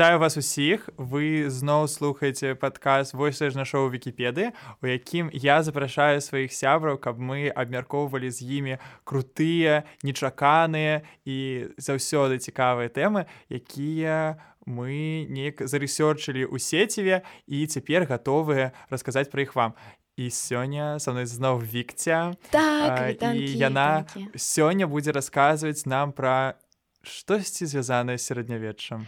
Вітаю вас усіх. Вы зноў слухаеце падказ вось ж на шоу вкіпеды у якім я запрашаю сваіх сябраў каб мы абмяркоўвалі з імі крутыя нечаканыя і заўсёды цікавыя тэмы якія мы неяк зарэсёрчылі ў сеціве і цяпер гатовыя расказаць пра іх вам. І сёння са мной зноў вікця. Так, і яна сёння будзе расказваць нам пра штосьці звязанае з сярэднявеччам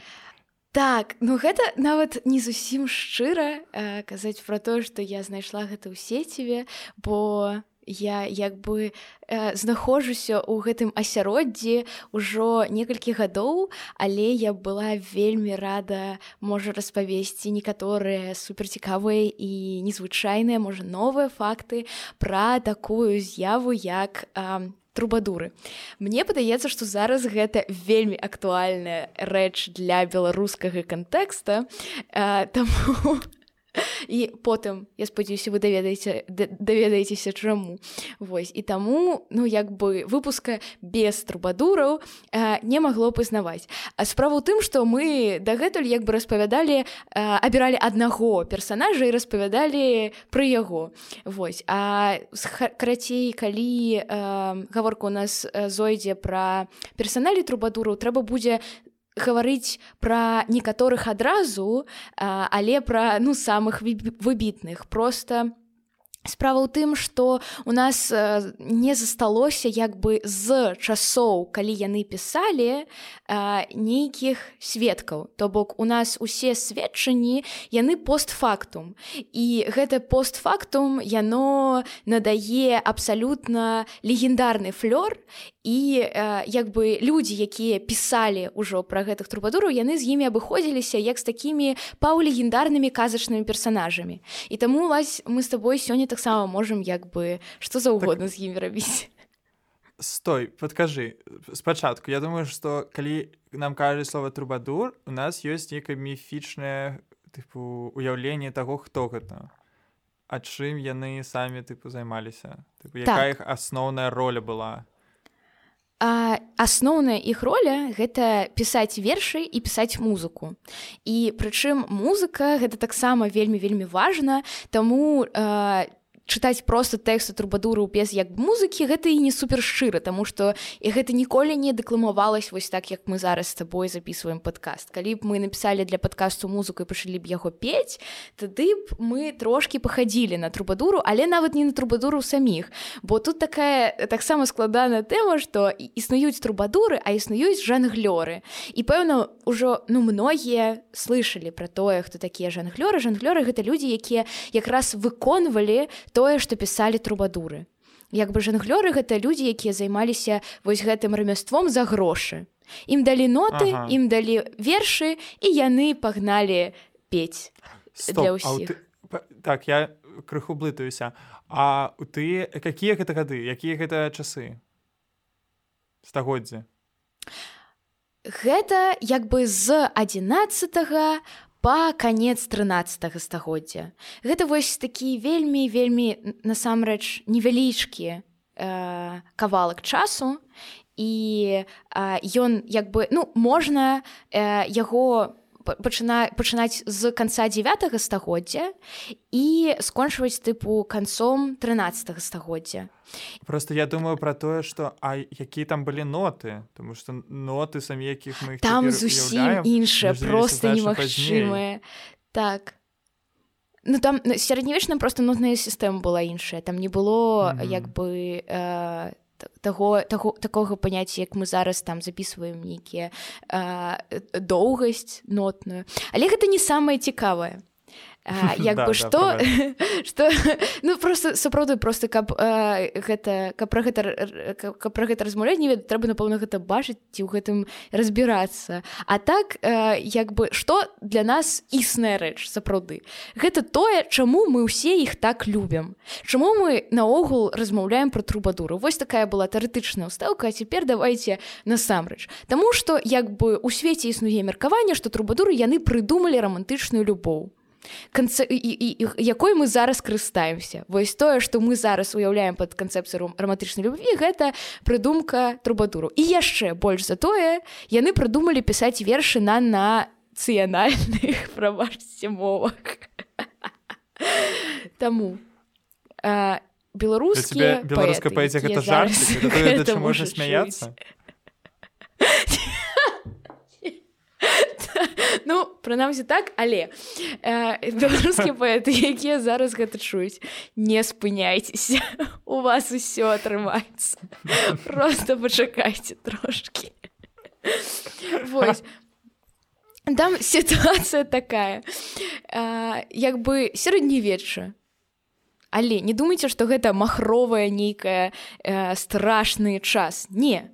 Так, ну гэта нават не зусім шчыра э, казаць пра тое, што я знайшла гэта ў сеціве, бо я як бы э, знаходжуся ў гэтым асяроддзі ўжо некалькі гадоў, але я была вельмі рада можа распавесці некаторыя суперцікавыя і незвычайныя, можа новыя факты пра такую з'яву як э, трубадуры. Мне падаецца што зараз гэта вельмі актуальная рэч для беларускага кантэкста таму і потым я спадзяюся вы даведаеце даведаецеся чаму Вось і таму ну як бы выпуска без трубадураў э, не магло пазнаваць А справа ў тым што мы дагэтуль як бы распавядалі э, абіралі аднаго персонажа і распавядалі пра яго Вось а карацей калі э, гаворка у нас зойдзе пра персаналі трубадураў трэба будзе гаварыць пра некаторых адразу, але пра ну самых выбітных просто Справа ў тым, што у нас не засталося як бы з часоў, калі яны пісалі нейкіх сведкаў. То бок у нас усе сведчанні яны постфактум. І гэта постфактум яно надае абсалютна легендарны флёр і э, як бы людзі якія пісалі ўжо пра гэтых трубадураў яны з імі абыходзіліся як з такімі паўлегендарнымі казачнымі персанажамі. І таму вас мы з табой сёння таксама можам як бы што заўгодна так... з імі рабіць. Стой подкажы спачатку я думаю что калі нам кажа слова трубадур у нас ёсць нейкае міфічнае тыпу уяўленне таго хто гэта а чым яны самі тыпу займаліся. Якая так. іх асноўная роля была асноўная іх роля гэта пісаць вершы і пісаць музыку. І прычым музыка гэта таксама вельмі вельмі важна таму э, чытаць просто тэксты трубадуру без як музыкі гэта і не супер шчыра тому что і гэта ніколі не дэкламавалась вось так як мы зараз з табой записываем подкаст калі б мы написали для подкасту музыку і пачалі б яго пець тады б мы трошки пахадзілі на трубадуру але нават не на трубадуру саміх. Бо тут такая таксама складаная тэма что існуюць трубадуры а існуюць жанглёры. І пэўна ўжо ну многія слышали про тое хто такія жанглёры. Жанглёры гэта людзі якія якраз выконвалі тое што пісалі трубадуры. Як бы жанглёры гэта людзі якія займаліся вось гэтым рамяством за грошы. Ім далі ноты ага. ім далі вершы і яны пагналі пець для ўсіх. ты... так я крыху блытаюся. А у ты какія гэта гады якія гэта часы? Стагоддзя гэта як бы з 11 па канец 13 стагоддзя. Гэта вось такі вельмі вельмі насамрэч невялічкі э, кавалак часу і э, ён як бы ну можна э, яго пачына, пачынаць з канца 9 стагоддзя і скончваць тыпу канцом 13 стагоддзя просто я думаю про тое что а якія там былі ноты тому что ноты самі якіх мы там зусім іншыя просто немагчымыя так. Ну там сярэднявечна просто нотная сістэма была іншая там не было mm -hmm. як бы э, таго таго такога паняцця як мы зараз там записываем нейкія доўгасць нотную. Але гэта не самае цікавае як бы што што ну просто сапраўды просто каб гэта каб пра гэта каб пра гэта размаўляць не веда трэба напэўна гэта бачыць ці ў гэтым разбірацца. А так як бы што для нас існая рэч сапраўды? Гэта тое чаму мы ўсе іх так любім. Чаму мы наогул размаўляем пра трубадуру? Вось такая была тэарэтычная ўстаўка а цяпер давайте насамрэч. Таму што як бы у свеце існуе меркаванне што трубадуры яны прыдумалі рамантычную любоў канцэ... і, і, і якой мы зараз карыстаемся. Вось тое што мы зараз уяўляем под канцэпцыю раматычнай любві гэта прыдумка трубадуру і яшчэ больш за тое яны прыдумалі пісаць вершы на на нацыянальных прабачце мовах. Таму беларускія беларуская паэзія гэта жарт можна смяяться Ну прынамсі так але э, беларускія паэты якія зараз гэта чуюць не спыняйцеся у вас усё атрымаецца. Просто пачакайце трошки там сітуацыя такая. Э, як бы сярэднявечча але не думайце што гэта махровая нейкая э, страшны час. Не.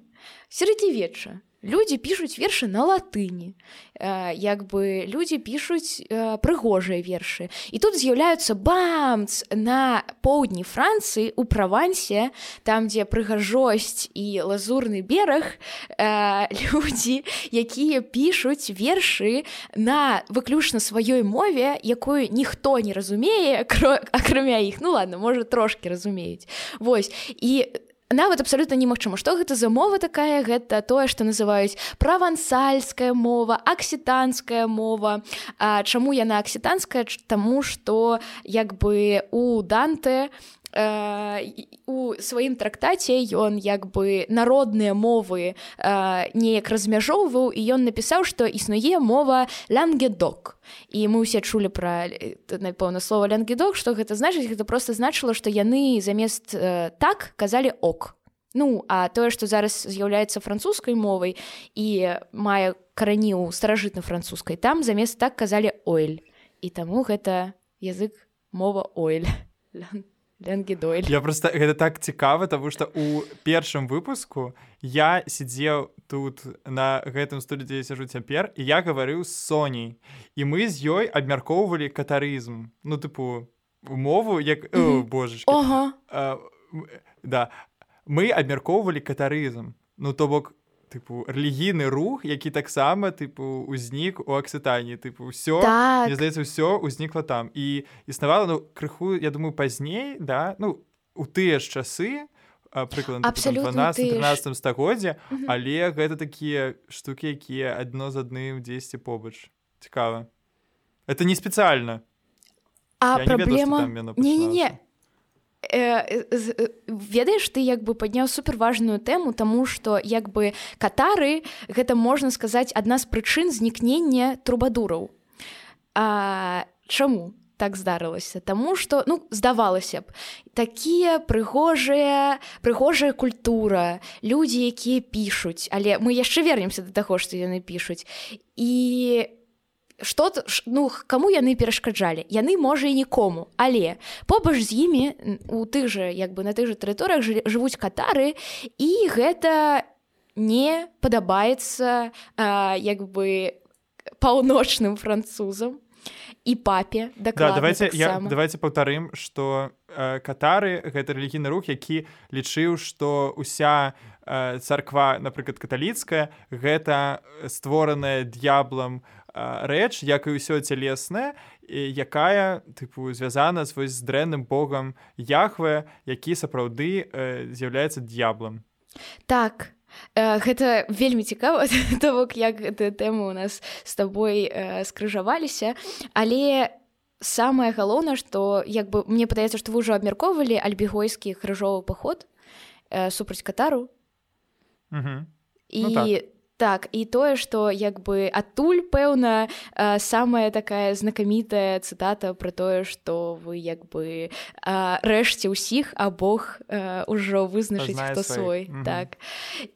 Сярэднявечча Людзі пішуць вершы на латыні. Э, як бы людзі пішуць э, прыгожыя вершы. І тут з'яўляюцца бамц на поўдні Францыі у правансе, там, дзе прыгажосць і лазурны бераг, э, людзі, якія пішуць вершы на выключна сваёй мове, якую ніхто не разумее, акрамя іх, ну ладно, можа трошки разумеюць. Вось і нават абсалютна немагчыма што гэта за мова такая гэта тое што называюць правансальская мова аксітанская мова. Чаму яна аксітанская? Таму што як бы у данте у сваім трактаце ён як бы народныя мовы неяк размяжоўваў і ён напісаў што існуе мова лянгедок і мы ўсе чулі пра напэўна слова лянгедок што гэта значыць гэта просто значыла што яны замест так казалі ок Ну а тое што зараз з'яўляецца французскай мовай і мае карані ў старажытна французскай там замест так казалі ойль і таму гэта язык мова ойль Ленгідоль. Я просто гэта так цікава, таму што у першым выпуску я сидзеў тут на гэтым студыі сяжу цяпер і я гаварыў з Соней і мы з ёй абмяркоўвалі катарызм ну тыпу мову як mm -hmm. божачки ага. да мы абмяркоўвалі катарызм ну то бок тыпу рэлігійны рух які таксама тыпу узнік у аксітані тыпу ўсё так. здаецца ўсё узнікла там. І існавала ну крыху я думаю пазней да? Ну у тыя ж часы прыклад 12 стагоддзя але гэта такія штукі якія адно з адным дзесьці побач. Цікава. Это не спецыяльна. А праблема не не не Э, э, ведаеш ты як бы падняў суперважную тэму тому что як бы катары гэта можна сказаць адна з прычын знікнення трубадураў. Чаму так здарылася? Таму что ну здавалася б такія прыгожыя прыгожая культура людзі якія пішуць але мы яшчэ вернемся до таго што яны пішуць. І что ну кому яны перашкаджалі? Яны можа і нікому. Але побач з імі у тых жа як бы на тых жа тэрыторыях жывуць катары і гэта не падабаецца як бы паўночным французам і папе да, давайте я, давайте паўтарым что э, катары гэта рэлігійны рух які лічыў что уся э, царква напрыклад каталіцкая гэта створаная д'яблам рэч як і ўсё цялеснае якая тыпу звязана з вось з дрэнным богам яхве які сапраўды э, з'яўляецца д'яблам. Так э, гэта вельмі цікава то бок як гэтая тэма у нас з табой э, скрыжаваліся. Але самае галоўнае што як бы мне падаецца што вы ўжо абмяркоўвалі альбігойскі крыжовы паход э, супраць катару. І ну, так так і тое што як бы адтуль пэўна самая такая знакамітая цытата про тое што вы як бы рэшце ўсіх а Бог ўжо вызначыць хто свой. Mm -hmm. так.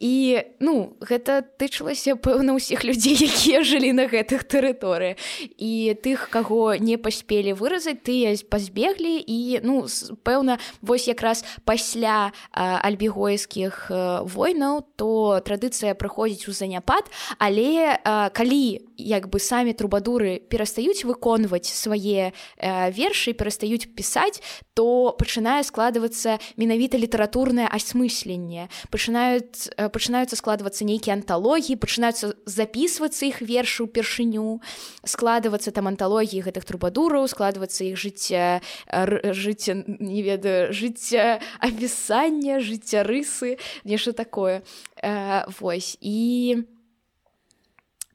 І ну гэта тычылася пэўна ўсіх людзей якія жылі на гэтых тэрыторыях. І тых каго не паспелі выразаць тыя пазбеглі і ну пэўна вось якраз пасля альбігойскіх войнаў то традыцыя прыходзіць у заня заняпад але э, калі як бы самі трубадуры перастаюць выконваць свае э, вершы перастаюць пісаць то пачынае складвацца менавіта літаратурнае асмысленне. Пачынаюць э, пачынаюцца складвацца нейкія анталогіі пачынаюцца записывацца іх вершы ўпершыню складвацца там анталогіі гэтых трубадураў складвацца іх жыцця жыцця не ведаю жыцця апісання жыцця рысы нешта такое э, вось. І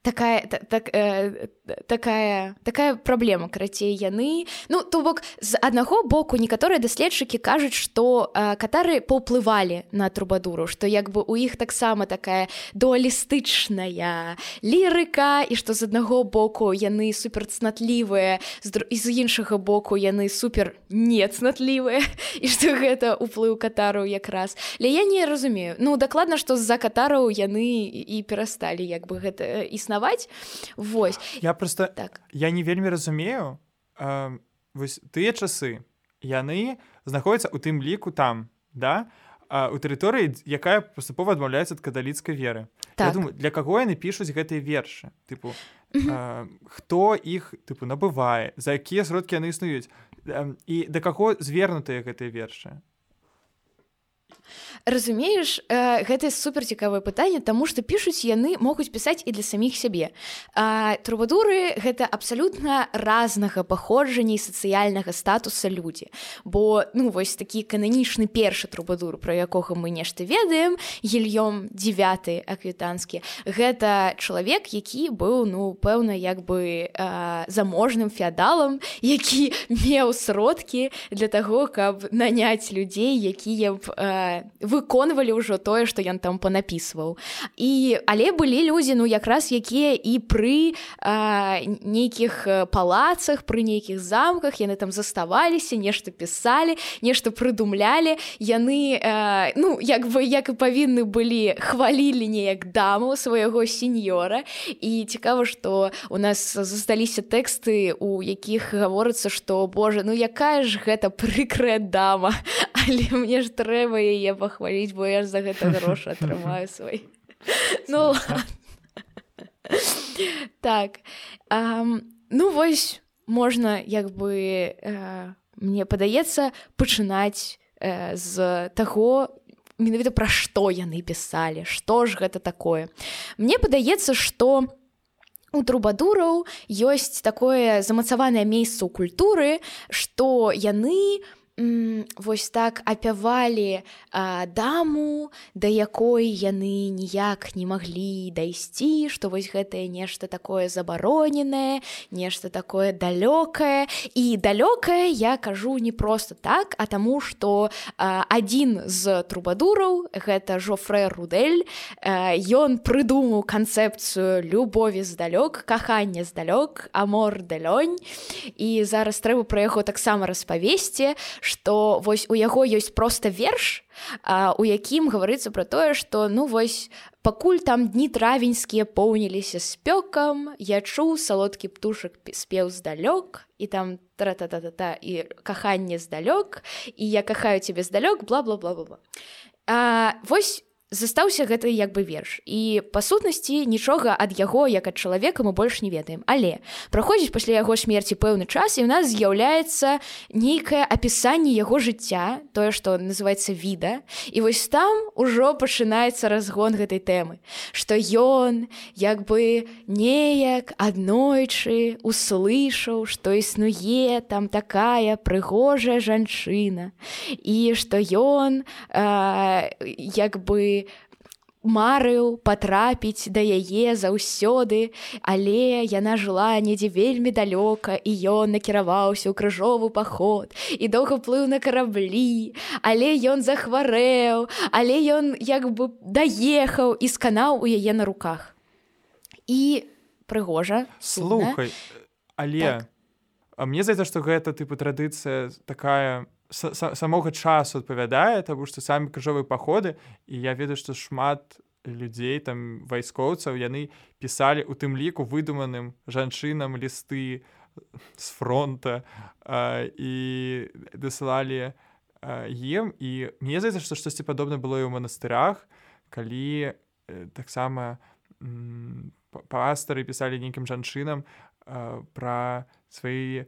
такая так, э, такая такая праблема карацей яны ну то бок з аднаго боку некаторыя даследчыкі кажуць што э, катары паўплывалі на трубадуру што як бы у іх таксама такая дуалістычная лірыка і што з аднаго боку яны суперцнатлівыя і з іншага боку яны супер нецнатлівыя і што гэта ўплыў катару якраз. Але я не разумею. Ну дакладна што з-за катараў яны і перасталі як бы гэта існаваць. Вось. Я просто так. я не вельмі разумею э, вось тыя часы яны знаходзяцца у тым ліку там да? У тэрыторыі якая паступова адмаўляецца ад каталіцкай веры. Так. думаю для каго яны пішуць гэтыя вершы? Тыпу э, хто іх тыпу набывае за якія сродкі яны існуюць? І да каго звернутыя гэтыя вершы разумееш э, гэта супер цікавае пытанне таму што пішуць яны могуць пісаць і для саміх сябе. Трубадуры гэта абсалютна разнага паходжання і сацыяльнага статуса людзі. Бо ну вось такі кананічны першы трубадур про якога мы нешта ведаем гільём 9 аквітанскі гэта чалавек які быў ну пэўна як бы э, заможным феадалам які меў сродкі для таго каб наняць людзей якія б э, выконвалі ўжо тое што ён там панапісваў і але былі людзі ну якраз якія і пры а, нейкіх палацах пры нейкіх замках. Яны там заставаліся нешта пісалі нешта прыдумлялі. Яны а, ну як бы як і павінны былі хвалілі неяк даму свайго сеньора і цікава што у нас засталіся тэксты у якіх гаворыцца што Боже ну якая ж гэта прыкрая дама? Але мне ж трэба яе пахваліць бо я ж за гэта грошы атрымаю свой. Ну так ну вось можна як бы э, мне падаецца пачынаць э, з таго менавіта пра што яны пісалі што ж гэта такое. Мне падаецца што у трубадураў ёсць такое замацаванае месца ў культуры што яны у вось так апявалі а, даму да якой яны ніяк не маглі дайсці што вось гэтае нешта такое забароненае нешта такое далёкае. І далёкае я кажу не просто так а таму што адзін з трубадураў гэта жофрэ рудель ён прыдумаў канцэпцыю любові здалёк кахання здалёк амор далёнь і зараз трэба пра яго таксама распавесці што вось у яго ёсць проста верш а, у якім гаварыцца пра тое што ну вось пакуль там дні травеньскія поўніліся спёкам я чуў салодкі птушак спеў здалёк і там тра-та-та-та і каханне здалёк і я кахаю цябе здалёк бла-бла-бла-бла вось застаўся гэты як бы верш. І па сутнасці нічога ад яго як ад чалавека мы больш не ведаем. Але праходзіць пасля яго смерці пэўны час і ў нас з'яўляецца нейкае апісанне яго жыцця тое што называется віда. І вось там ужо пачынаецца разгон гэтай тэмы што ён як бы неяк аднойчы услышаў што існуе там такая прыгожая жанчына. І што ён э, як бы марыў патрапіць да яе заўсёды, але яна жыла недзе вельмі далёка і ён накіраваўся ў крыжовы паход і доўга плыў на караблі, але ён захварэў, але ён як бы даехаў і сканаў у яе на руках. І прыгожа слухай, але так. мне здаецца, што гэта тыпу традыцыя такая, самога часу адпавядае таму што самі крыжовыя паходы і я ведаю што шмат людзей там вайскоўцаў яны пісалі у тым ліку выдуманым жанчынам лісты з фронта а, і дасылалі ім і мне здаецца што штосьці падобна было і ў манастырах калі э, таксама пастары пісалі нейкім жанчынам пра свае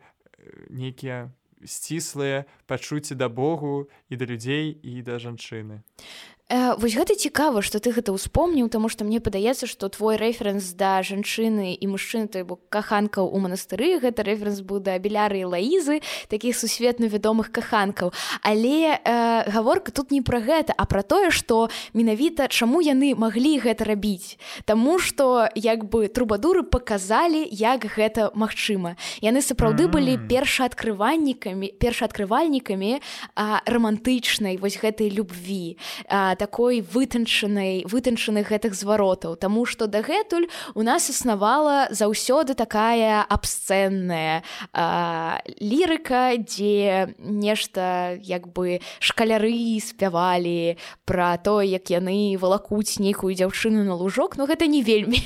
нейкія сціслыя пачуцці да Богу і да людзей і да жанчыны. Э, вось гэта цікава што ты гэта ўспомніў таму што мне падаецца што твой рэферэнс да жанчыны і мужчыны той бок каханкаў у манастыры гэта рэферэнс быў да беляры і лаізы такіх сусветна вядомых каханкаў. Але э, гаворка тут не пра гэта а пра тое што менавіта чаму яны маглі гэта рабіць. Таму што як бы трубадуры паказалі як гэта магчыма. Яны сапраўды былі першаадкрывальнікамі першаадкрывальнікамі романтычнай вось гэтай любві. А, такой вытанчанай вытанчаных гэтых зваротаў. Таму што дагэтуль у нас існавала заўсёды такая абсцэнная лірыка дзе нешта як бы шкаляры спявалі пра то як яны валакуць нейкую дзяўчыну на лужок. Но ну, гэта не вельмі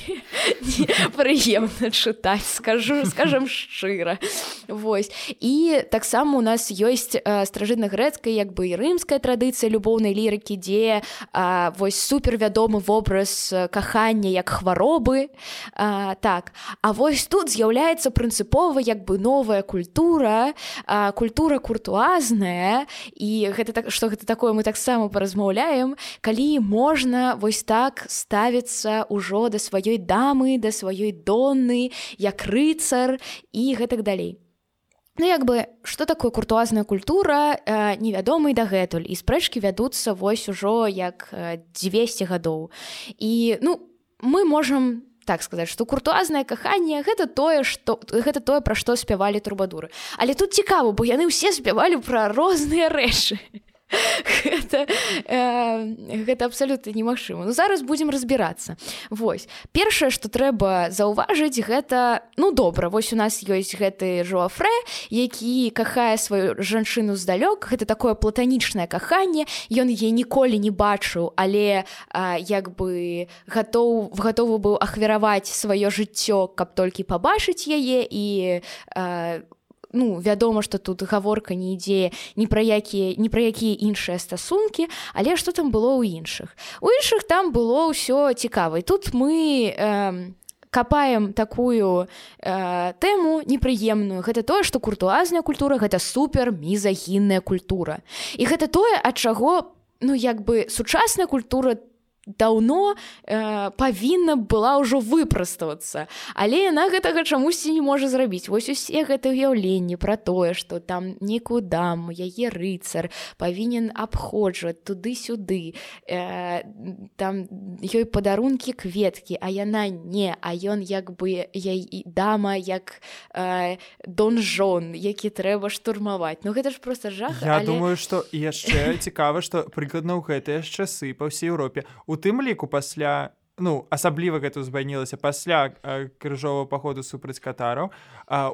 прыемна чытаць скажу скажем шчыра. Вось. І таксама у нас ёсць стражытна-грэцкая як бы і рымская традыцыя любоўнай лірыкі дзе а, вось супервядомы вобраз кахання як хваробы. А, так А вось тут з'яўляецца прынцыпова як бы новая культура а, культура куртуазная. І гэта так што гэта такое мы таксама паразмаўляем калі можна вось так ставіцца ўжо да сваёй дамы да сваёй донны як рыцар і гэтак далей Ну як бы што такое куртуазная культура э, невядомы дагэтуль. І спрэчкі вядуцца вось ужо як 200 гадоў. І ну мы можам так сказаць што куртуазнае каханне гэта тое што гэта тое пра што спявалі трубадуры. Але тут цікава бо яны ўсе спявалі пра розныя рэчы гэта, э, гэта абсалютна немагчыма ну зараз будзем разбірацца Вось. Першае што трэба заўважыць гэта ну добра. Вось у нас ёсць гэты жоафрэ які кахае сваю жанчыну здалёк. Гэта такое платанічнае каханне. Ён е ніколі не бачыў але а, як бы гатоў гатовы быў ахвяраваць сваё жыццё каб толькі пабачыць яе і у ну вядома что тут гаворка не ідзе ні пра якія ні пра якія іншыя стасункі але что там было ў іншых? У іншых там было ўсё цікава. Тут мы э, капаем такую э, тэму непрыемную. Гэта тое што куртуазная культура гэта супер мізагінная культура. І гэта тое ад чаго ну як бы сучасная культура там даўно э, павінна была ўжо выпраставацца але яна гэтага чамусьці не можа зрабіць. Вось усе гэта ўяўленні пра тое што там некую даму яе рыцар павінен абходжваць туды-сюды. Э, там ёй падарункі кветкі а яна не а ён як бы я дама як э, донжон які трэба штурмаваць. Ну гэта ж просто жах Я але... думаю что яшчэ цікава што прыкладна ў гэтыя часы па ўсей Еўропе у у тым ліку пасля ну асабліва гэта узбайнілася пасля крыжового паходу супраць катараў.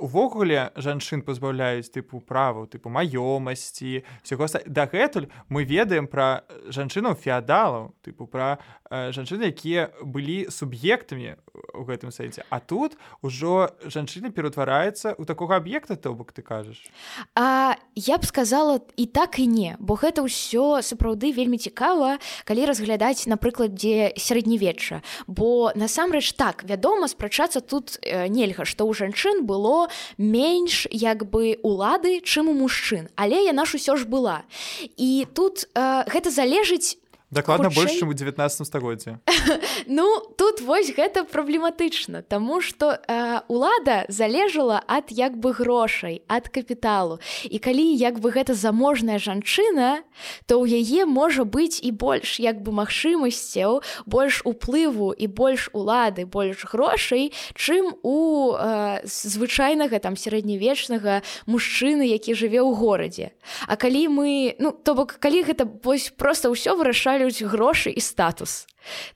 Увогуле жанчын пазбаўляюць тыпу праву тыпу маёмасці всего дагэтуль мы ведаем пра жанчынаў феадалаў тыпу пра жанчыны якія былі суб'ектамі у гэтым сэнсе. А тут ужо жанчына ператвараецца у такога аб'екта то бок ты кажаш? А я б сказала і так і не бо гэта ўсё сапраўды вельмі цікава калі разглядаць напрыклад дзе сярэднявечча інша бо насамрэч так вядома спрачацца тут э, нельга што ў жанчын было менш як бы улады чым у мужчын. Але яна ж усё ж была. І тут э, гэта залежыць дакладна больш чым у 19 стагоддзе ну тут вось гэта праблематычна Таму что э, улада залежала ад як бы грошай ад капіталу. І калі як бы гэта заможная жанчына то ў яе можа быць і больш як бы магчымасцяў больш уплыву і больш улады больш грошай чым у э, звычайнага там сярэднявечнага мужчыны які жыве ў горадзе. А калі мы ну то бок калі гэта вось просто ўсё вырашалі хвалююць грошы і статус.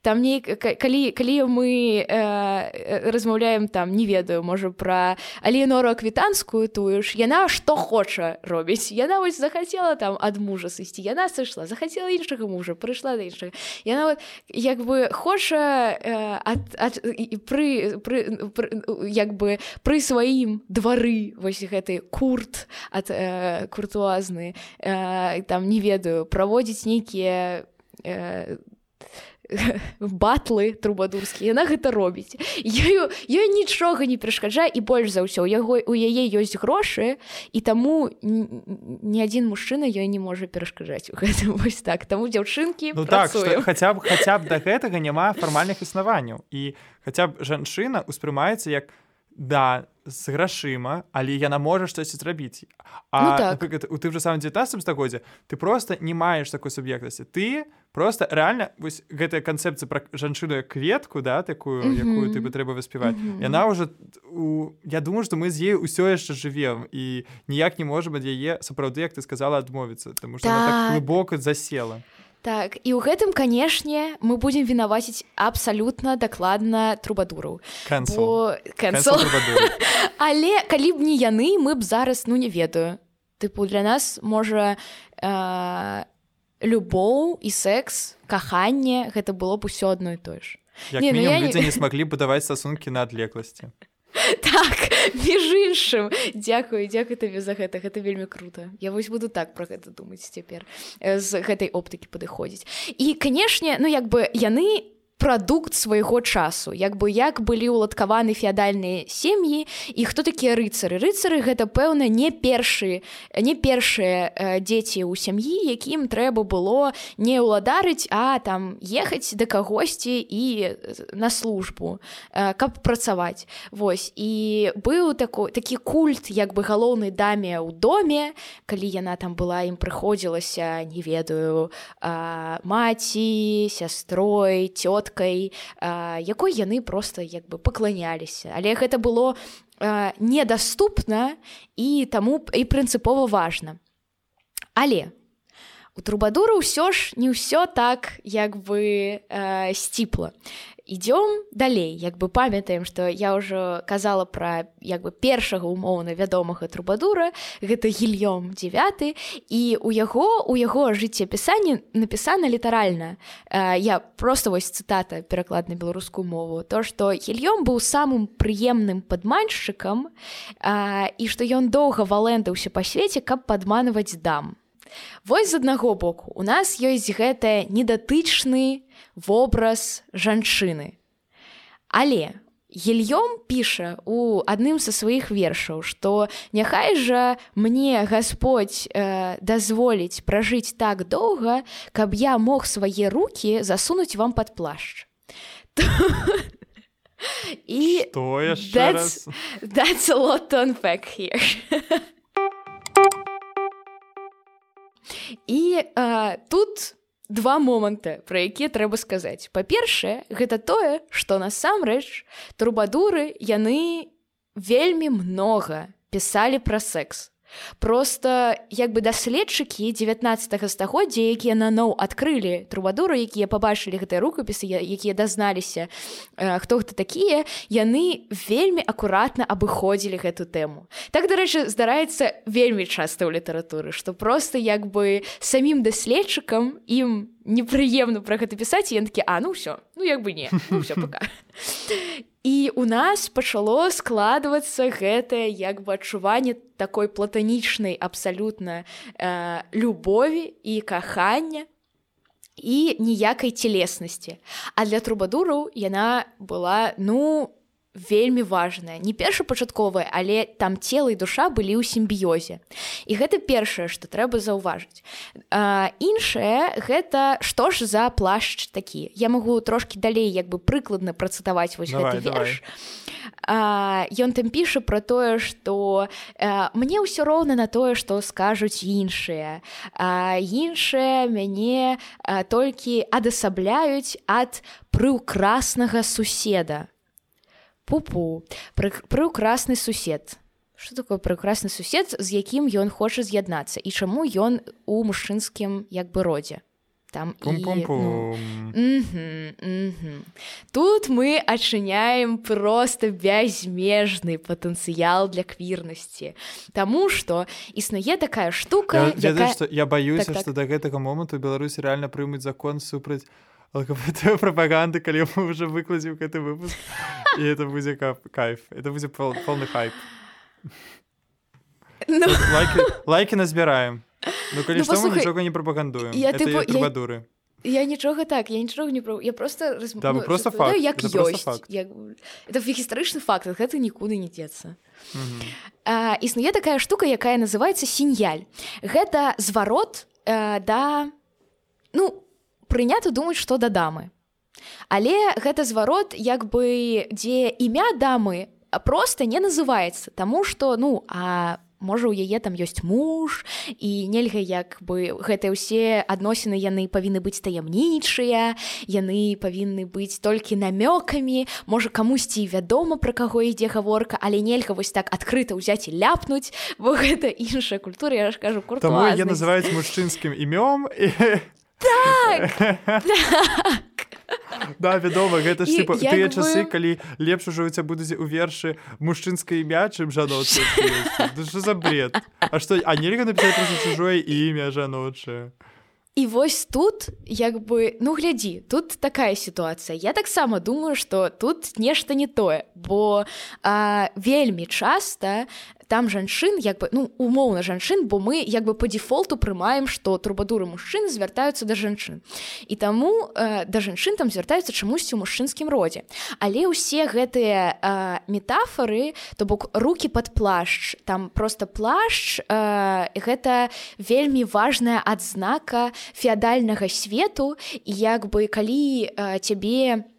Там не калі калі мы э, размаўляем там не ведаю можа пра алеенору аквітанскую тую ж яна што хоча робіць яна вось захацела там ад мужа сысці яна сышла захацела іншага мужа прыйшла да іншага яна вот, як бы хоча э, ад, ад, пры, пры, пры як бы пры сваім двары вось гэты курт ад э, куртуазны э, там не ведаю праводзіць нейкія Э, батлы трубадурскія яна гэта робіць. Ёю ёй нічога не перашкаджае і больш за ўсё у яго у яе ёсць грошы і таму ні адзін мужчына ёй не можа перашкаджаць вось так. Таму дзяўчынкі ну, так хаця б хаця б да гэтага няма фармальных існаванняў. І хаця б жанчына успрымаецца як да з грашыма але яна можа штосьці зрабіць А ну, так. у тым же самым 19 стагоддзе ты просто не маеш такой суб'ектнасці ты просто реально вось гэтая канцэпцыя пра жанчыну кветку да такую mm -hmm. якую ты бы трэба выспяваць mm -hmm. яна уже у я думаю что мы з ей усё яшчэ жывем і ніяк не можем ад яе сапраўды як ты сказала адмовіцца тому что так. так глыбока засела Так і ў гэтым канешне мы будзем вінаваціць абсалютна дакладна трубадураў але калі б не яны мы б зараз ну не ведаю. Тыпу для нас можа э, любоў і секс каханне гэта было б усё адно і тое ж. Не, ну, я... не смаглі будаваць стасункі на адлегласці так між іншым дзякую дзякуй табе за гэта гэта вельмі круто. Я вось буду так про гэта думаць цяпер з гэтай оптыкі падыходзіць і канешне ну як бы яны прадукт свайго часу. Як бы як былі ўладкаваны феадальныя сем'і і хто такія рыцары? Рыцары гэта пэўна не першы не першыя э, дзеці ў сям'і якім трэба было не ўладарыць а там ехаць да кагосьці і на службу э, каб працаваць. Вось і быў такой такі культ як бы галоўнай даме ў доме калі яна там была ім прыходзілася не ведаю маці сястрой цёт соткай якой яны просто як бы пакланяліся. Але гэта было недаступна і таму і прынцыпова важна. Але у трубадуру ўсё ж не ўсё так як бы сціпла ідём далей як бы памятаем што я ўжо казала пра як бы першага умоўна вядомага трубадура гэта гільём 9 і у яго у яго жыццеапісанні напісана літаральна. Я просто вось цытата пераклад на беларускую мову. То што гільём быў самым прыемным падманшчыкам і што ён доўга валэндаўся па свеце каб падманваць дам Вось з аднаго боку у нас ёсць гэтая недатычны вобраз жанчыны. Але Ельём піша у адным са сваіх вершаў, што няхай жа мне Господь э, дазволіць пражыць так доўга, каб я мог свае руки засунуць вам пад плашч. І that's, that's a lot on fact here. І э, тут два моманты, пра якія трэба сказаць. Па-першае, гэта тое, што насамрэч трубадуры яны вельмі многа пісалі пра секс просто як бы даследчыкі 19 стагоддзя якія наноў адкрылі трубадуру якія пабачылі гэтыя рукапісы якія дазналіся э, хто гэта такія яны вельмі акуратна абыходзілі гэту тэму. Так дарэчы здараецца вельмі часта ў літаратуры што просто як бы самім даследчыкам ім непрыемна пра гэта пісаць ён такі а ну ўсё ну як бы не ну, все пока і у нас пачало складвацца гэтае як бы адчуванне такой платанічнай абсалютна э, любові і кахання і ніякай целеснасці а для трубадураў яна была ну вельмі важная. Не першапачатковая але там цела і душа былі ў сімбіёзе. І гэта першае што трэба заўважыць. Іншае гэта што ж за плашч такі. Я магу трошки далей як бы прыкладна працытаваць вось давай, гэты верш. Ён там піша про тое што мне ўсё роўна на тое што скажуць іншыя. Іншыя мяне толькі адасабляюць ад прыўкраснага суседа пупу прыўкрасны сусед что такое прыўкрасны сусед з якім ён хоча з'яднацца і чаму ён у мужчынскім як бы родзе там Пум -пум -пум. І, ну, угу, угу. тут мы адчыняем просто бязмежны патэнцыял для квірнасці Таму что існуе такая штука я, якая... я, я баюся так, так. что да гэтага моманту Беларусь реально прымуць закон супраць ЛГБТ прапаганды калі мы уже выкладзіў гэты выпуск і это будзе кайф. Это будзе полный хайп. Ну... лайки, лайки назбіраем ну калі ну, што мы нічога не прапагандуем я трубадуры я нічога так я нічога не прав я просто раз... да, ну, просто факт. як это ёсць факт. як... это гістарычны факт гэта нікуды не дзецца існуе такая штука якая называется сіньяль гэта зварот э, да ну прынята думаць што да дамы але гэта зварот як бы дзе імя дамы просто не называецца Таму что ну а можа у яе там ёсць муж і нельга як бы гэтыя ўсе адносіны яны павінны быць таямнічыя яны павінны быць толькі намёкамі можа камусьці вядома пра каго ідзе гаворка але нельга вось так адкрыта ўзяць і ляпнуць бо гэта іншая культура я ж кажу куртуазнасць. называюць мужчынскім імём і... Да, вядома гэта ж І типа, тыя бы- часы калі лепш ужо у цябе будуць у вершы мужчынскае імя чым жаночае что за бред. А што а нельга напісаць чужое імя жаночае? І вось тут як бы ну глядзі тут такая сітуацыя. Я таксама думаю што тут нешта не тое бо а, вельмі часта там жанчын як бы ну умоўна жанчын бо мы як бы по дефолту прымаем што трубадуры мужчын звяртаюцца да жанчын. І таму э, да жанчын там звяртаюцца чамусьці ў мужчынскім родзе. Але ўсе гэтыя э, метафоры то бок руки под плашч там просто плашч э, гэта вельмі важная адзнака феадальнага свету. І як бы калі э, цябе э,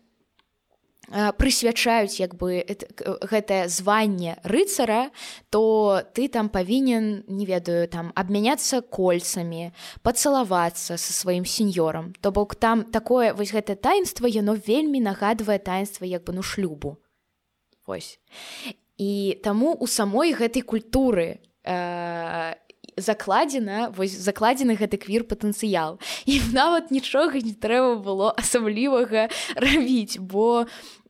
прысвячаюць як бы гэтае званне рыцара то ты там павінен не ведаю там абмяняцца кольцамі пацалавацца са сваім сеньорам то бок там такое вось гэтае таінства яно вельмі нагадвае таінства як бы ну шлюбу. Вось. І таму у самой гэтай культуры э, закладзена вось закладзены гэты квір патэнцыял і нават нічога не трэба было асаблівага рабіць бо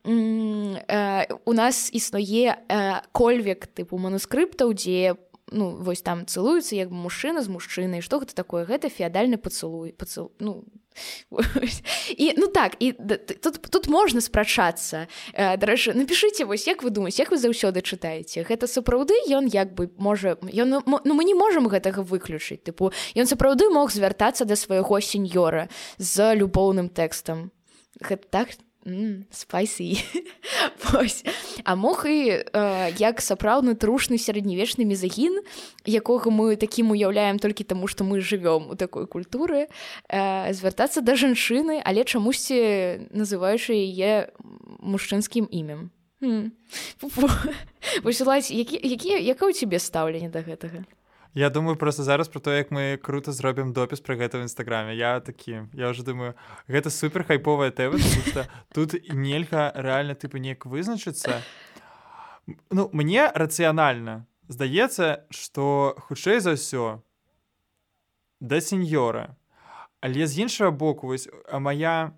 э, у нас існуе э, кольвек тыпу манускрыптаў дзе ну вось там цылуюцца як бы мужчына з мужчынай што гэта такое? Гэта феадальны пацалуй пацал ну і ну так і тут тут можна спрачацца. Дарэчы напішыце вось як вы думаеце як вы заўсёды чытаеце? Гэта сапраўды ён як бы можа ён ну, ну мы не можам гэтага выключыць. Тыпу ён сапраўды мог звяртацца да свайго сеньора з любоўным тэкстам. Гэта так спайсы а мог і э, як сапраўдны трушны сярэднявечны мезагін якога мы такім уяўляем толькі таму што мы жывём у такой культуры э, звяртацца да жанчыны але чамусьці называючы яе мужчынскім імем. Фу-фу. Вось Уладзь, які, які, яка ў цябе стаўленне да гэтага Я думаю просто зараз про то як мы круто зробім допіс пра гэта ў нстаграме я такі я уже думаю гэта супер хайповая тэма что тут нельга рэальна тыпу неяк вызначыцца. Ну мне рацыянальна здаецца что хутчэй за ўсё да сеньора але з іншага боку вось а моя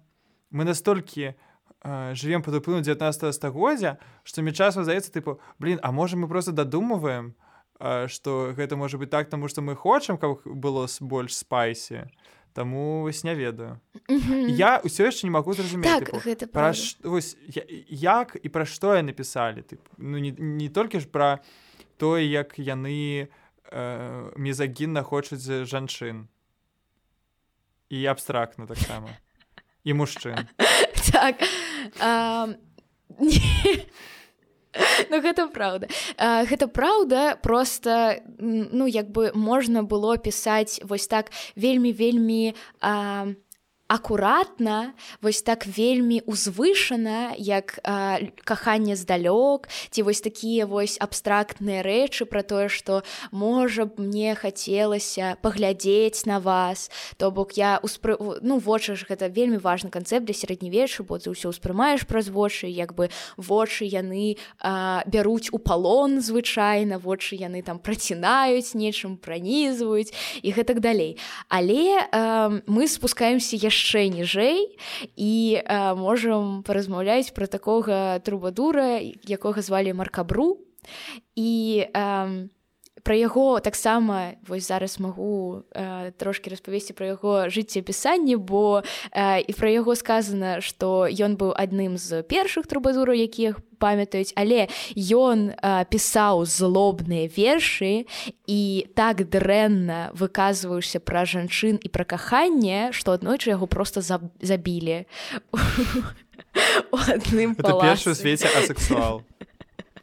мы настолькі живем под уплывам 19 стагоддзя што мне часам здаецца тыпу блин а можа мы просто дадумваем а, што гэта можа быць так таму што мы хочам каб было больш спайсі Таму вось не ведаю. Я ўсё яшчэ не магу зразумець так тыпу, гэта пра ш- вось я- як і пра што я напісалі тып ну не, не толькі ж пра тое як яны э, мезагінна хочуць жанчын. І абстрактна таксама. І мужчын. Так а, Ну гэта праўда. А, гэта праўда просто ну як бы можна было пісаць вось так вельмі вельмі а, акуратна вось так вельмі узвышана як а, каханне здалёк ці вось такія вось абстрактныя рэчы пра тое што можа б мне хацелася паглядзець на вас. То бок я успры... ну вочы ж гэта вельмі важны канцэпт для сярэднявечча бо ты ўсё ўспрымаеш праз вочы як бы вочы яны а, бяруць у палон звычайна вочы яны там працінаюць нечым пранізваюць і гэтак далей. Але а, мы спускаемся яшчэ ніжэй і а, можам паразмаўляць пра такога трубадура якога звалі маркабру. І а, пра яго таксама вось зараз магу э, трошки распавесці пра яго жыццеапісанне бо э, і пра яго сказана што ён быў адным з першых трубадураў якіх памятаюць але ён пісаў злобныя вершы і так дрэнна выказваўся пра жанчын і пра каханне што аднойчы яго просто забілі. Адным першы у свеце асексуал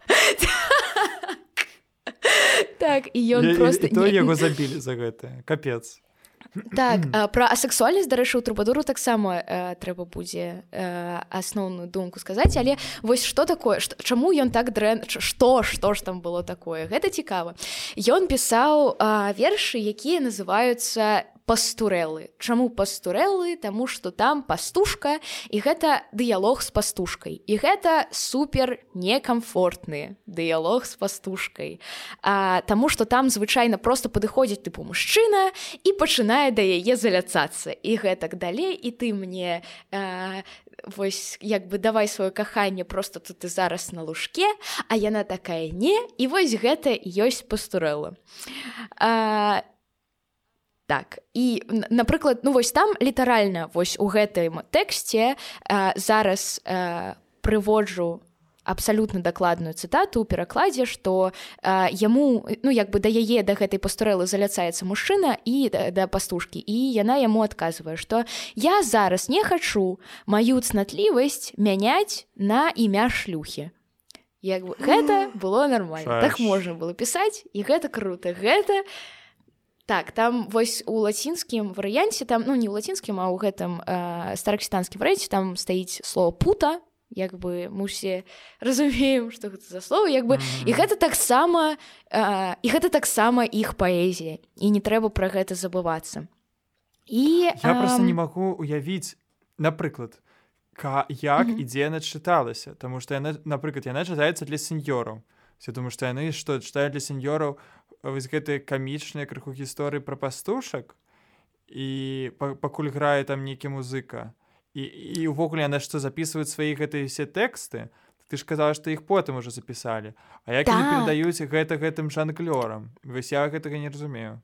так і ён просто то яго забілі за гэта капец. Так пра асексуальнасць дарэчы у трубадуру таксама трэба будзе асноўную думку сказаць але вось што такое чаму ён так дрэн што што ж там было такое? Гэта цікава. Ён пісаў вершы якія называюцца пастурэлы. Чаму пастурэлы? Таму что там пастушка і гэта дыялог з пастушкай. І гэта супер некамфортны дыялог з пастушкай. А, таму что там звычайна просто падыходзіць тыпу мужчына і пачынае да яе заляцацца. І гэтак далей і ты мне а, Вось як бы давай сваё каханне просто тут ты зараз на лужке, а яна такая не і вось гэта ёсць пастурэла. Так. І напрыклад ну вось там літаральна вось у гэтым тэксце э, зараз э, прыводжу абсалютна дакладную цытату ў перакладзе што э, яму ну як бы да яе да гэтай пастурэлы заляцаецца мужчына і да, да пастушкі і яна яму адказвае што я зараз не хачу маю цнатлівасць мяняць на імя шлюхі як бы гэта было нормально так можна было пісаць і гэта круто гэта не Так там вось у лацінскім варыянце там ну не ў лацінскім а ў гэтым э, старакістанскі варыянце там стаіць слово пута як бы мы усе разумеем што гэта за слово як бы mm -hmm. і гэта таксама э, і гэта таксама іх паэзія і не трэба пра гэта забывацца і я э, просто не магу уявіць напрыклад ка як mm -hmm. ідзе начыталася Таму што яна напрыклад яна чытаецца для сеньораў все думаю што яны што чытаюць для сеньораў вось гэтыя камічныя крыху гісторыі пра пастушак і пакуль грае там нейкі музыка. І і ўвогуле яна што записываюць свае гэтыя все тэксты ты ж казала што іх потым уже запісалі. А як да. перадаюць гэта гэтым жанклёрам вось я гэтага не разумею.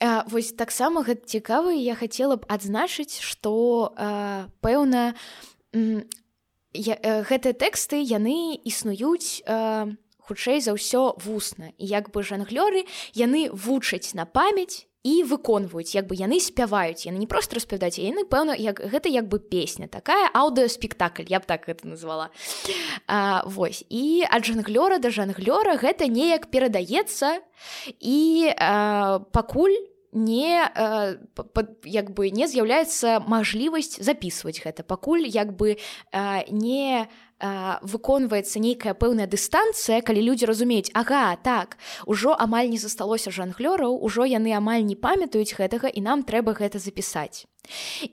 А, вось таксама гэта цікавы я хацела б адзначыць што пэўна гэтыя тэксты яны існуюць а, хутчэй за ўсё вусна. І як бы жанглёры яны вучаць на памяць выконваюць. Як бы яны спяваюць яны не просто распавядаць яны пэўна як гэта як бы песня такая аўдыоспектакль я б так это назвала. А, вось. І ад жанглёра да жанглёра гэта неяк перадаецца. І а, пакуль не э, як бы не з'яўляецца мажлівасць записывать гэта. Пакуль як бы э, не выконваецца нейкая пэўная дыстанцыя калі людзі разумеюць ага так ужо амаль не засталося жанглёраў ужо яны амаль не памятаюць гэтага і нам трэба гэта запісаць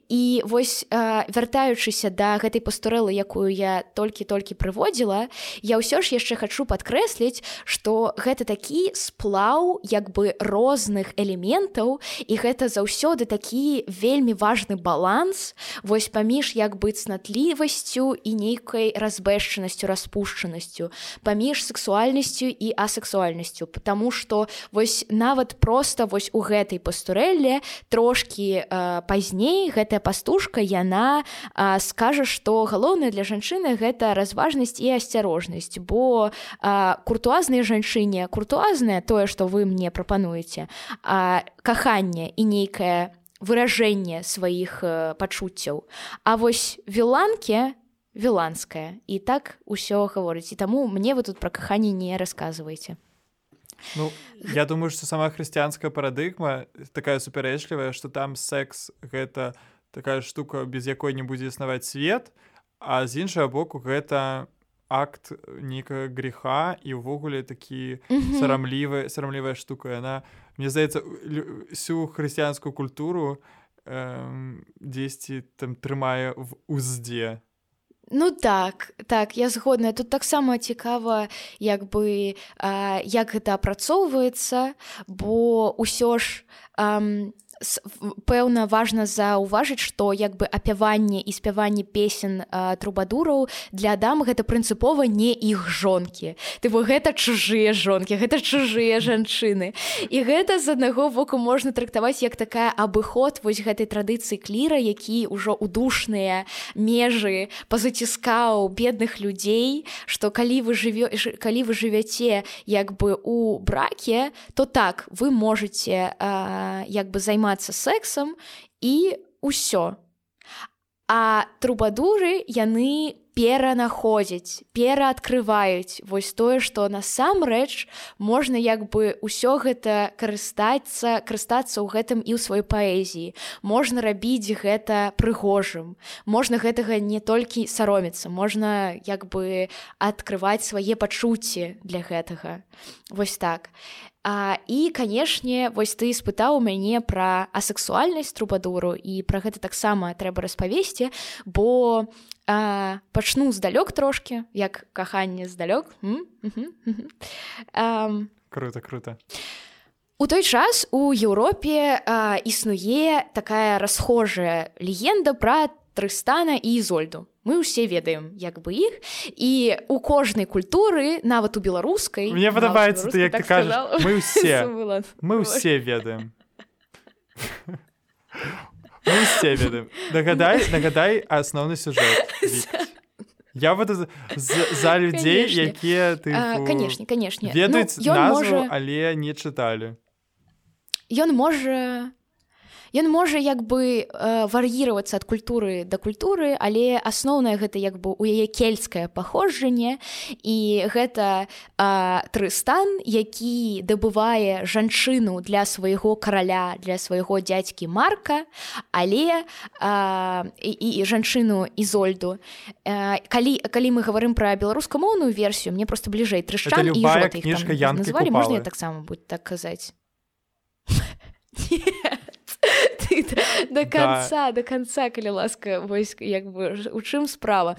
І вось э, вяртаючыся да гэтай пастурэлы, якую я толькі-толькі прыводзіла, я ўсё ж яшчэ хачу падкрэсліць, што гэта такі сплаў як бы розных элементаў і гэта заўсёды такі вельмі важны баланс вось паміж як бы цнатлівасцю і нейкай разбэшчанасцю распушчанасцю, паміж сексуальнасцю і асексуальнасцю, Таму што вось нават проста вось у гэтай пастурэлле трошкі э, пазней гэтая пастушка яна а, скажа што галоўнае для жанчыны гэта разважнасць і асцярожнасць. Бо а, куртуазнай жанчыне куртуазнае тое што вы мне прапануеце каханне і нейкае выражэнне сваіх э, пачуццяў. А вось віланке віланская і так усё гаворыць і таму мне вы тут пра каханне не расказваеце Ну, я думаю, што сама хрысціянская парадыгма такая супярэчлівая, што там секс гэта такая штука, без якой не будзе існаваць свет, а з іншага боку гэта акт нейкага греха і ўвогуле такі сарамлівая сарамлівая штука. Яна мне здаецца всю хрысціянскую культуру э, дзесьці там трымае в уздзе. Ну так так я згодная тут таксама цікава як бы як гэта апрацоўваецца бо ўсё ж а, пэўна важна заўважыць што як бы апяванне і спяванне песен трубадураў для дам гэта прынцыпова не іх жонкі. Ты бо гэта чужыя жонкі гэта чужыя жанчыны. І гэта з аднаго боку можна трактаваць як такая абыход вось гэтай традыцыі кліра які ўжо удушныя межы пазаціскаў бедных людзей што калі вы жыве калі вы жывяце як бы у браке то так вы можете як бы займацца займацца сексам і ўсё. А трубадуры яны перанаходзяць, пераадкрываюць вось тое, што насамрэч можна як бы ўсё гэта карыстацца, карыстацца ў гэтым і ў сваёй паэзіі. Можна рабіць гэта прыгожым. Можна гэтага не толькі саромецца, можна як бы адкрываць свае пачуцці для гэтага. Вось так. А, і канешне вось ты спытаў мяне пра асексуальнасць трубадуру і пра гэта таксама трэба распавесці бо а, пачну здалёк трошки як каханне здалёк круто круто. у той час у Еўропе існуе такая расхожая легенда пра трыстана і ізольду. Мы ўсе ведаем як бы іх і у кожнай культуры нават у беларускай мне падабаецца ты як так ты кажаш мы ўсе мы ўсе ведаем все ведаем нагадай нагадай асноўны сюжэт я вот за людзей якія ты канешне канешне ведаюць назву але не чыталі. Ён можа Ён можа як бы э, вар'іравацца ад культуры да культуры, але асноўнае гэта як бы у яе кельцкае паходжанне і гэта э, трыстан, які дабывае жанчыну для свайго караля для свайго дзядзькі марка, але э, і, і жанчыну ізольду. Э, калі, калі мы гаварым пра беларускамоўную версію, мне просто бліжэй трышчан і кніжка назвалі можна таксама будь так казаць. до конца до конца калі ласка вось як бы у чым справа.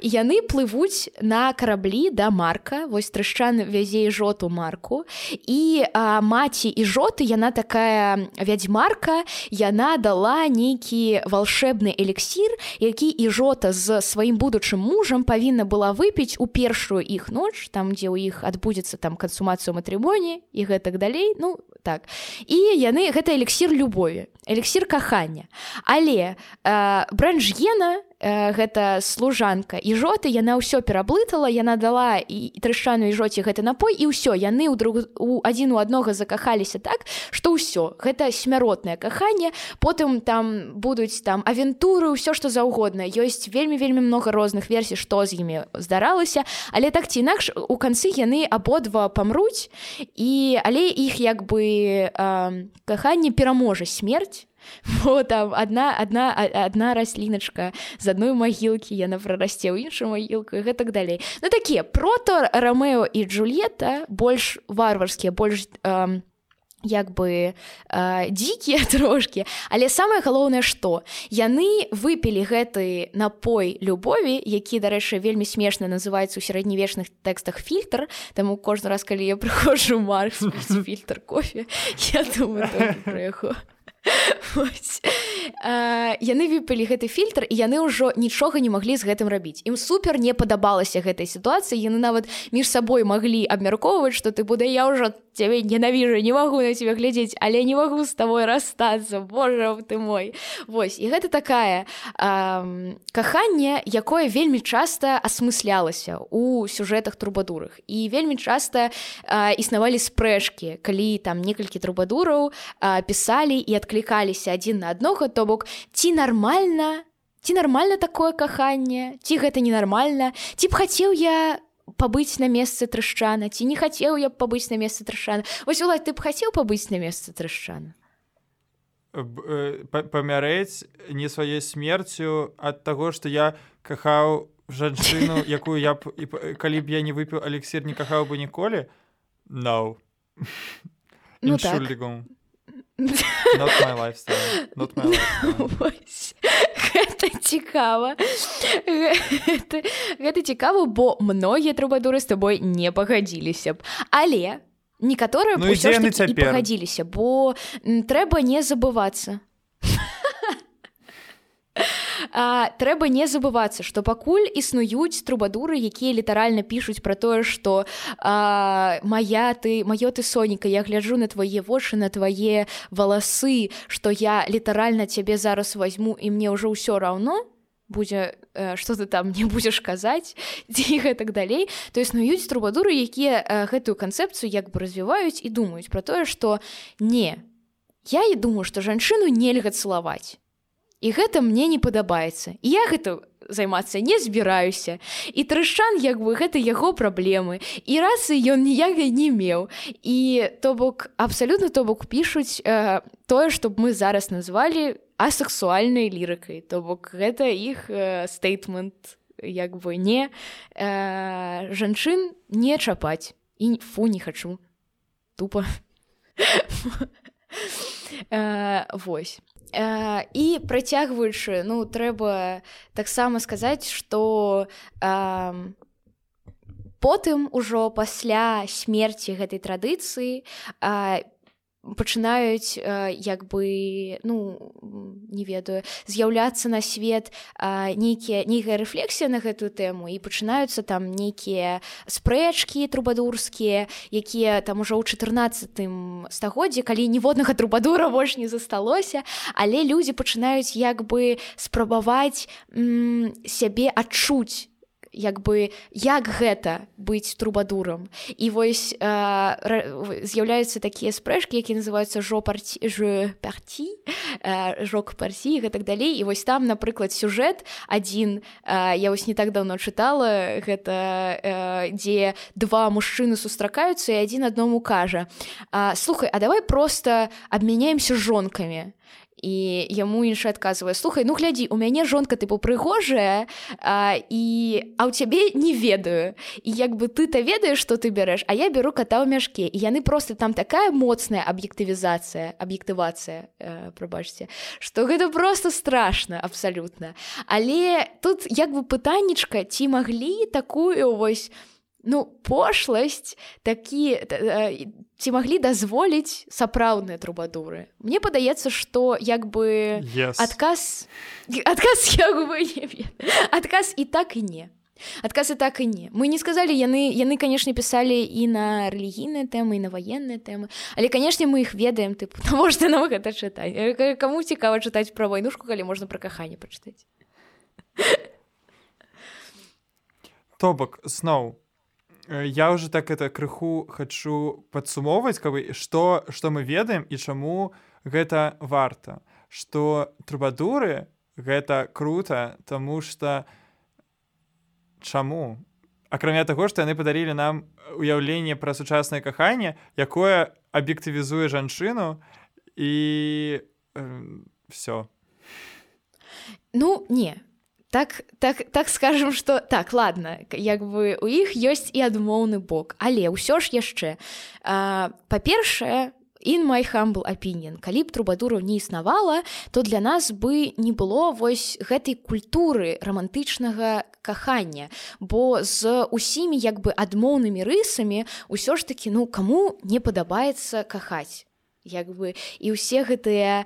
Яны плывуць на караблі да марка. Вось трышчан вязе жоту марку. І а, маці і жоты яна такая вядзьмарка. Яна дала нейкі волшебны элексір які і жота з сваім будучым мужам павінна была выпіць у першую іх ноч там дзе ў іх адбудзецца там кансумацыю матрымоні і гэтак далей. Ну так. І яны гэта элексір любові элексір кахання але э, бранжгена э, гэта служанка. І жоты яна ўсё пераблытала яна дала і трышану і жоце гэты напой і ўсё. Яны ў друг у адзін у аднога закахаліся так што ўсё. Гэта смяротнае каханне. Потым там будуць там авентуры ўсё што заўгодна. Ёсць вельмі вельмі много розных версій што з імі здаралася. Але так ці інакш у канцы яны абодва памруць. І але іх як бы э, каханне пераможа смерць. Бо там одна одна одна расліначка з адной магілкі яна прарасце ў іншую магілку і гэтак далей. Ну такія прото рамео і джульета больш варварскія больш э, як бы э, дзікія трошки але самае галоўнае што яны выпілі гэты напой любові які дарэчы вельмі смешна называецца ў сярэднявечных тэкстах фільтр. Таму кожны раз калі я прыходжу марк фільтр кофе я думаю яго яны выпалі гэты фільтр і яны ўжо нічога не маглі з гэтым рабіць. Ім супер не падабалася гэтай сітуацыі яны нават між сабой маглі абмяркоўваць што ты буде я ўжо цябе ненавіжу не магу на тебе глядзець але не магу з тобой расстацца Божа ты мой. Вось і гэта такая э, каханне якое вельмі часта асмыслялася у сюжэтах трубадурах і вельмі часта э, існавалі спрэчкі калі там некалькі трубадураў э, пісалі і адклікаліся адзін на аднога то бок ці нармальна ці нармальна такое каханне ці гэта ненармальна ці б хацеў я пабыць на месцы трышчана ці не хацеў я б пабыць на месцы трышчана ось уладь ты б хацеў пабыць на месцы трышчана э, памярэць не сваёй смерцю ад таго што я кахаў жанчыну якую я б калі б я не выпіў алексір не кахаў бы ніколі no. ну так гэта цікава гэта цікава бо многія трубадуры з табой не пагадзіліся б але некаторыя Ну, і дзе яны цяпер? пагадзіліся бо трэба не забывацца А, трэба не забывацца што пакуль існуюць трубадуры якія літаральна пішуць пра тое што а, моя ты маё ты соніка я гляджу на твае вочы на твае валасы што я літаральна цябе зараз возьму і мне ўжо ўсё раўно будзе э, что ты там не будзеш казаць ці гэтак далей то існуюць трубадуры якія э, гэтую канцэпцыю як бы развіваюць і думаюць про тое что не я і думаю что жанчыну нельга цалаваць і гэта мне не падабаецца. І я гэта займацца не збіраюся. І трышчан як бы гэта яго праблемы. І расы ён ніякай не меў. І то бок абсалютна то бок пішуць э, тое што мы зараз назвалі асексуальнай лірыкай. То бок гэта іх стейтмент э, як бы не э, жанчын не чапаць. І фу не хачу. Тупо э, восьось Э, і працягваючы ну трэба таксама сказаць што э, потым ужо пасля смерці гэтай традыцыі э, пачынаюць як бы ну не ведаю з'яўляцца на свет нейкія нейкая рэфлексія на гэтую тэму і пачынаюцца там нейкія спрэчкі трубадурскія якія там ужо ў 14 стагоддзе калі ніводнага трубадура больш не засталося але людзі пачынаюць як бы спрабаваць сябе адчуць як бы як гэта быць трубадурам. І вось э, з'яўляюцца такія спрэшкі які называюцца жо парці парці жок парсі гэтак далей. І вось там напрыклад сюжэт адзін э, я вось не так давно чытала гэта э, дзе два мужчыны сустракаюцца і адзін адному кажа слухай а давай просто абмяняемся жонкамі і яму іншы адказвае слухай ну глядзі у мяне жонка тыпу прыгожая а, і а ў цябе не ведаю. І як бы ты то ведаеш што ты бярэш а я беру кота ў мяшке і яны просто там такая моцная аб'ектывізацыя аб'ектывацыя э, прабачце што гэта просто страшно абсалютна але тут як бы пытаннічка ці маглі такую вось ну пошласць такі ці маглі дазволіць сапраўдныя трубадуры. Мне падаецца што як бы yes. адказ адказ адказ і так і не. Адказ і так і не. Мы не сказалі яны яны канешне пісалі і на рэлігійныя тэмы і на ваенныя тэмы але канешне мы іх ведаем ты можете нам гэта чытаць каму цікава чытаць пра вайнушку калі можна пра каханне пачытаць то бок сноў Э, я уже так это крыху хочу падсумоўваць каб что что мы ведаем і чаму гэта варта. Что трубадуры гэта круто тому что чаму? Акрамя таго что яны падарілі нам уяўленне пра сучаснае каханне якое аб'ектывізуе жанчыну і э, все ну не так так так скажем что так ладно як бы у іх ёсць і адмоўны бок. Але ўсё ж яшчэ. Па-першае in my humble opinion калі б трубадуру не існавала то для нас бы не было вось гэтай культуры романтычнага кахання. Бо з усімі як бы адмоўнымі рысамі ўсё ж таки ну кому не падабаецца кахаць як бы і ўсе гэтыя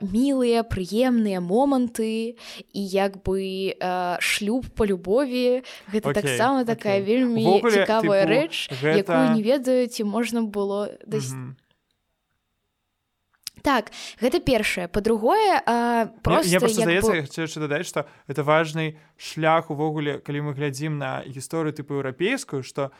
мілыя прыемныя моманты і як бы а, шлюб по любові гэта okay, таксама такая okay. вельмі Вогуле, цікавая тыпу, рэч гэта... якую не ведаю ці можна было дас... mm -hmm. Так, гэта першае па-другое просто здаецца бы... дадаць што это важны шлях увогуле калі мы глядзім на гісторыю тыпу еўрапейскую што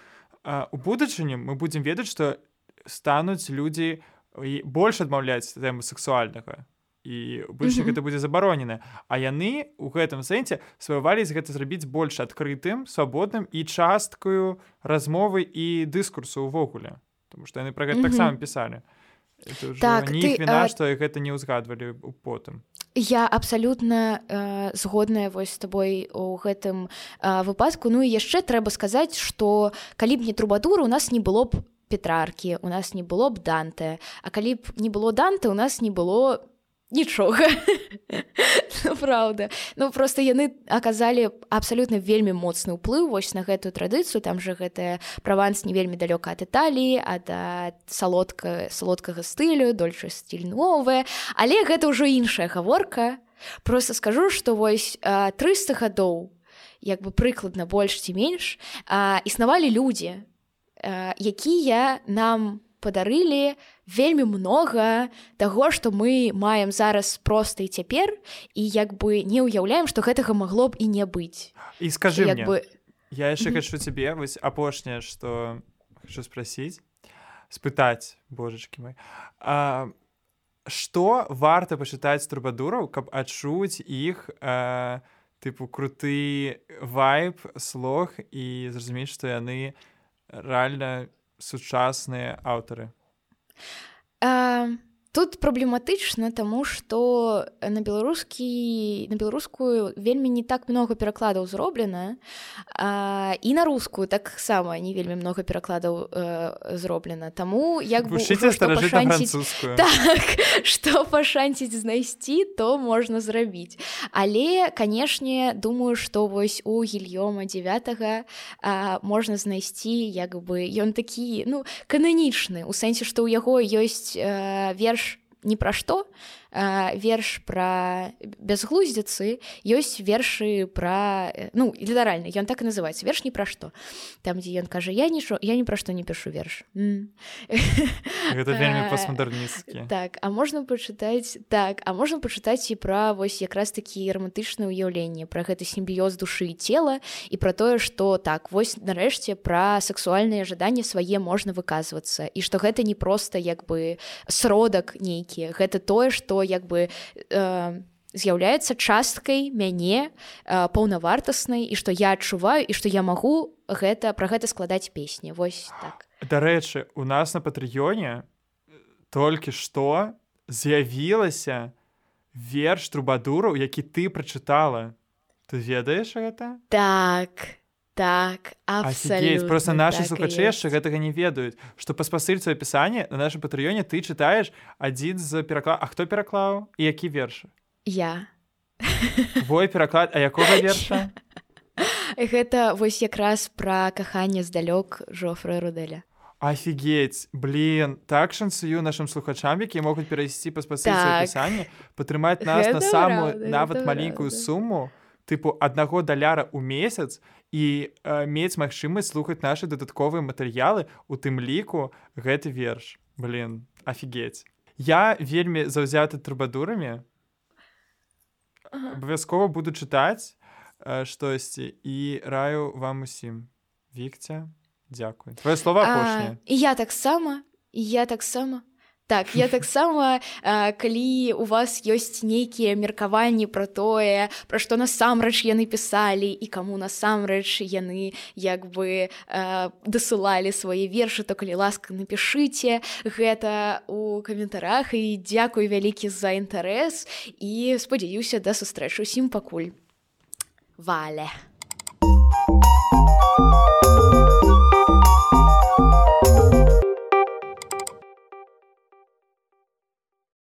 у будучыні мы будзем ведаць што стануць людзі і больш адмаўляць тэму сексуальнага і больш mm -hmm. гэта будзе забаронена а яны у гэтым сэнсе сваявались гэта зрабіць больш адкрытым свабодным і часткаю размовы і дыскурсу ўвогуле тому что яны пра гэта mm -hmm. таксама пісалі так, ты, віна, а... што гэта не ўзгадвалі потым Я абсалютна э, згодная вось з табой у гэтым э, выпадку. Ну і яшчэ трэба сказаць што калі б не трубадуры у нас не было б петраркі у нас не было б данте. А калі б не было данте у нас не было нічога ну, правда. Ну просто яны аказалі абсалютна вельмі моцны ўплыў вось на гэтую традыцыю. Там же гэтая праванс не вельмі далёка ад італіі ад салодка салодкага стылю дольшы стиль новая але гэта ўжо іншая гаворка. Просто скажу что вось 300 гадоў як бы прыкладна больш ці менш існавалі людзі якія нам падарылі вельмі много таго што мы маем зараз проста і цяпер і як бы не ўяўляем што гэтага магло б і не быць. І скажи як мне, бы я яшчэ хочу цябе вось апошняе что хочу спросить спытаць божачки мой. А что варта пачытаць трубадураў каб адчуць іх а, тыпу круты вайб слог і зразумець што яны рэальна сучасныя аўтары тут праблематычна таму што на беларускі на беларускую вельмі не так много перакладаў зроблена а, і на рускую таксама не вельмі много перакладаў э, зроблена таму як бы так, што пашанціць знайсці то можна зрабіць але канешне думаю што вось у гільёма 9 можна знайсці як бы ён такі ну кананічны у сэнсе што ў яго ёсць э, верш ні пра што верш пра бязглуздзіцы ёсць вершы пра ну літаральна ён так і называецца верш не пра што там дзе ён кажа я нічо я ні пра што не пішу верш пасмадэрністкі так а можна пачытаць так а можна пачытаць і пра вось якраз такі романтычнае ўяўленне пра гэты сімбіёз душы і цела і пра тое што так вось нарэшце пра сексуальныя жаданні свае можна выказвацца і што гэта не проста як бы сродак нейкі гэта тое што як бы э, з'яўляецца часткай мяне э, паўнавартаснай і што я адчуваю і што я магу гэта пра гэта складаць песні. Вось так. Дарэчы у нас на патрыёне толькі што з'явілася верш трубадуру які ты прачытала. Ты ведаеш гэта? Так так Офигеть, просто наши так слухачы яшчэ гэтага не ведаюць што па спасыльцу апісанні на нашым патрыёне ты чытаеш адзін з пераклад А хто пераклаў і які верш я. Твой пераклад а якога верша? Гэта вось якраз пра каханне здалёк жофра рудэля Офігеть блин так шансую нашим слухачам які могуць перайсці па спасыльцу так. падтрымаць нас гэта на самую правда, нават маленькую правда. суму тыпу аднаго даляра ў месяц і э, мець магчымасць слухаць нашы дадатковыя матэрыялы у тым ліку гэты верш. Блин офігеть я вельмі заўзяты трубадурамі. Абавязкова буду чытаць э, штосьці і раю вам усім. Вікця дзякуй. Твоё слова апошняе. Я таксама я таксама так я таксама калі у вас ёсць нейкія меркаванні пра тое пра што насамрэч яны пісалі і каму насамрэч яны як бы дасылалі свае вершы то калі ласка напішыце гэта у каментарах. І дзякуй вялікі за інтарэс. І спадзяюся да сустрэчы усім пакуль валя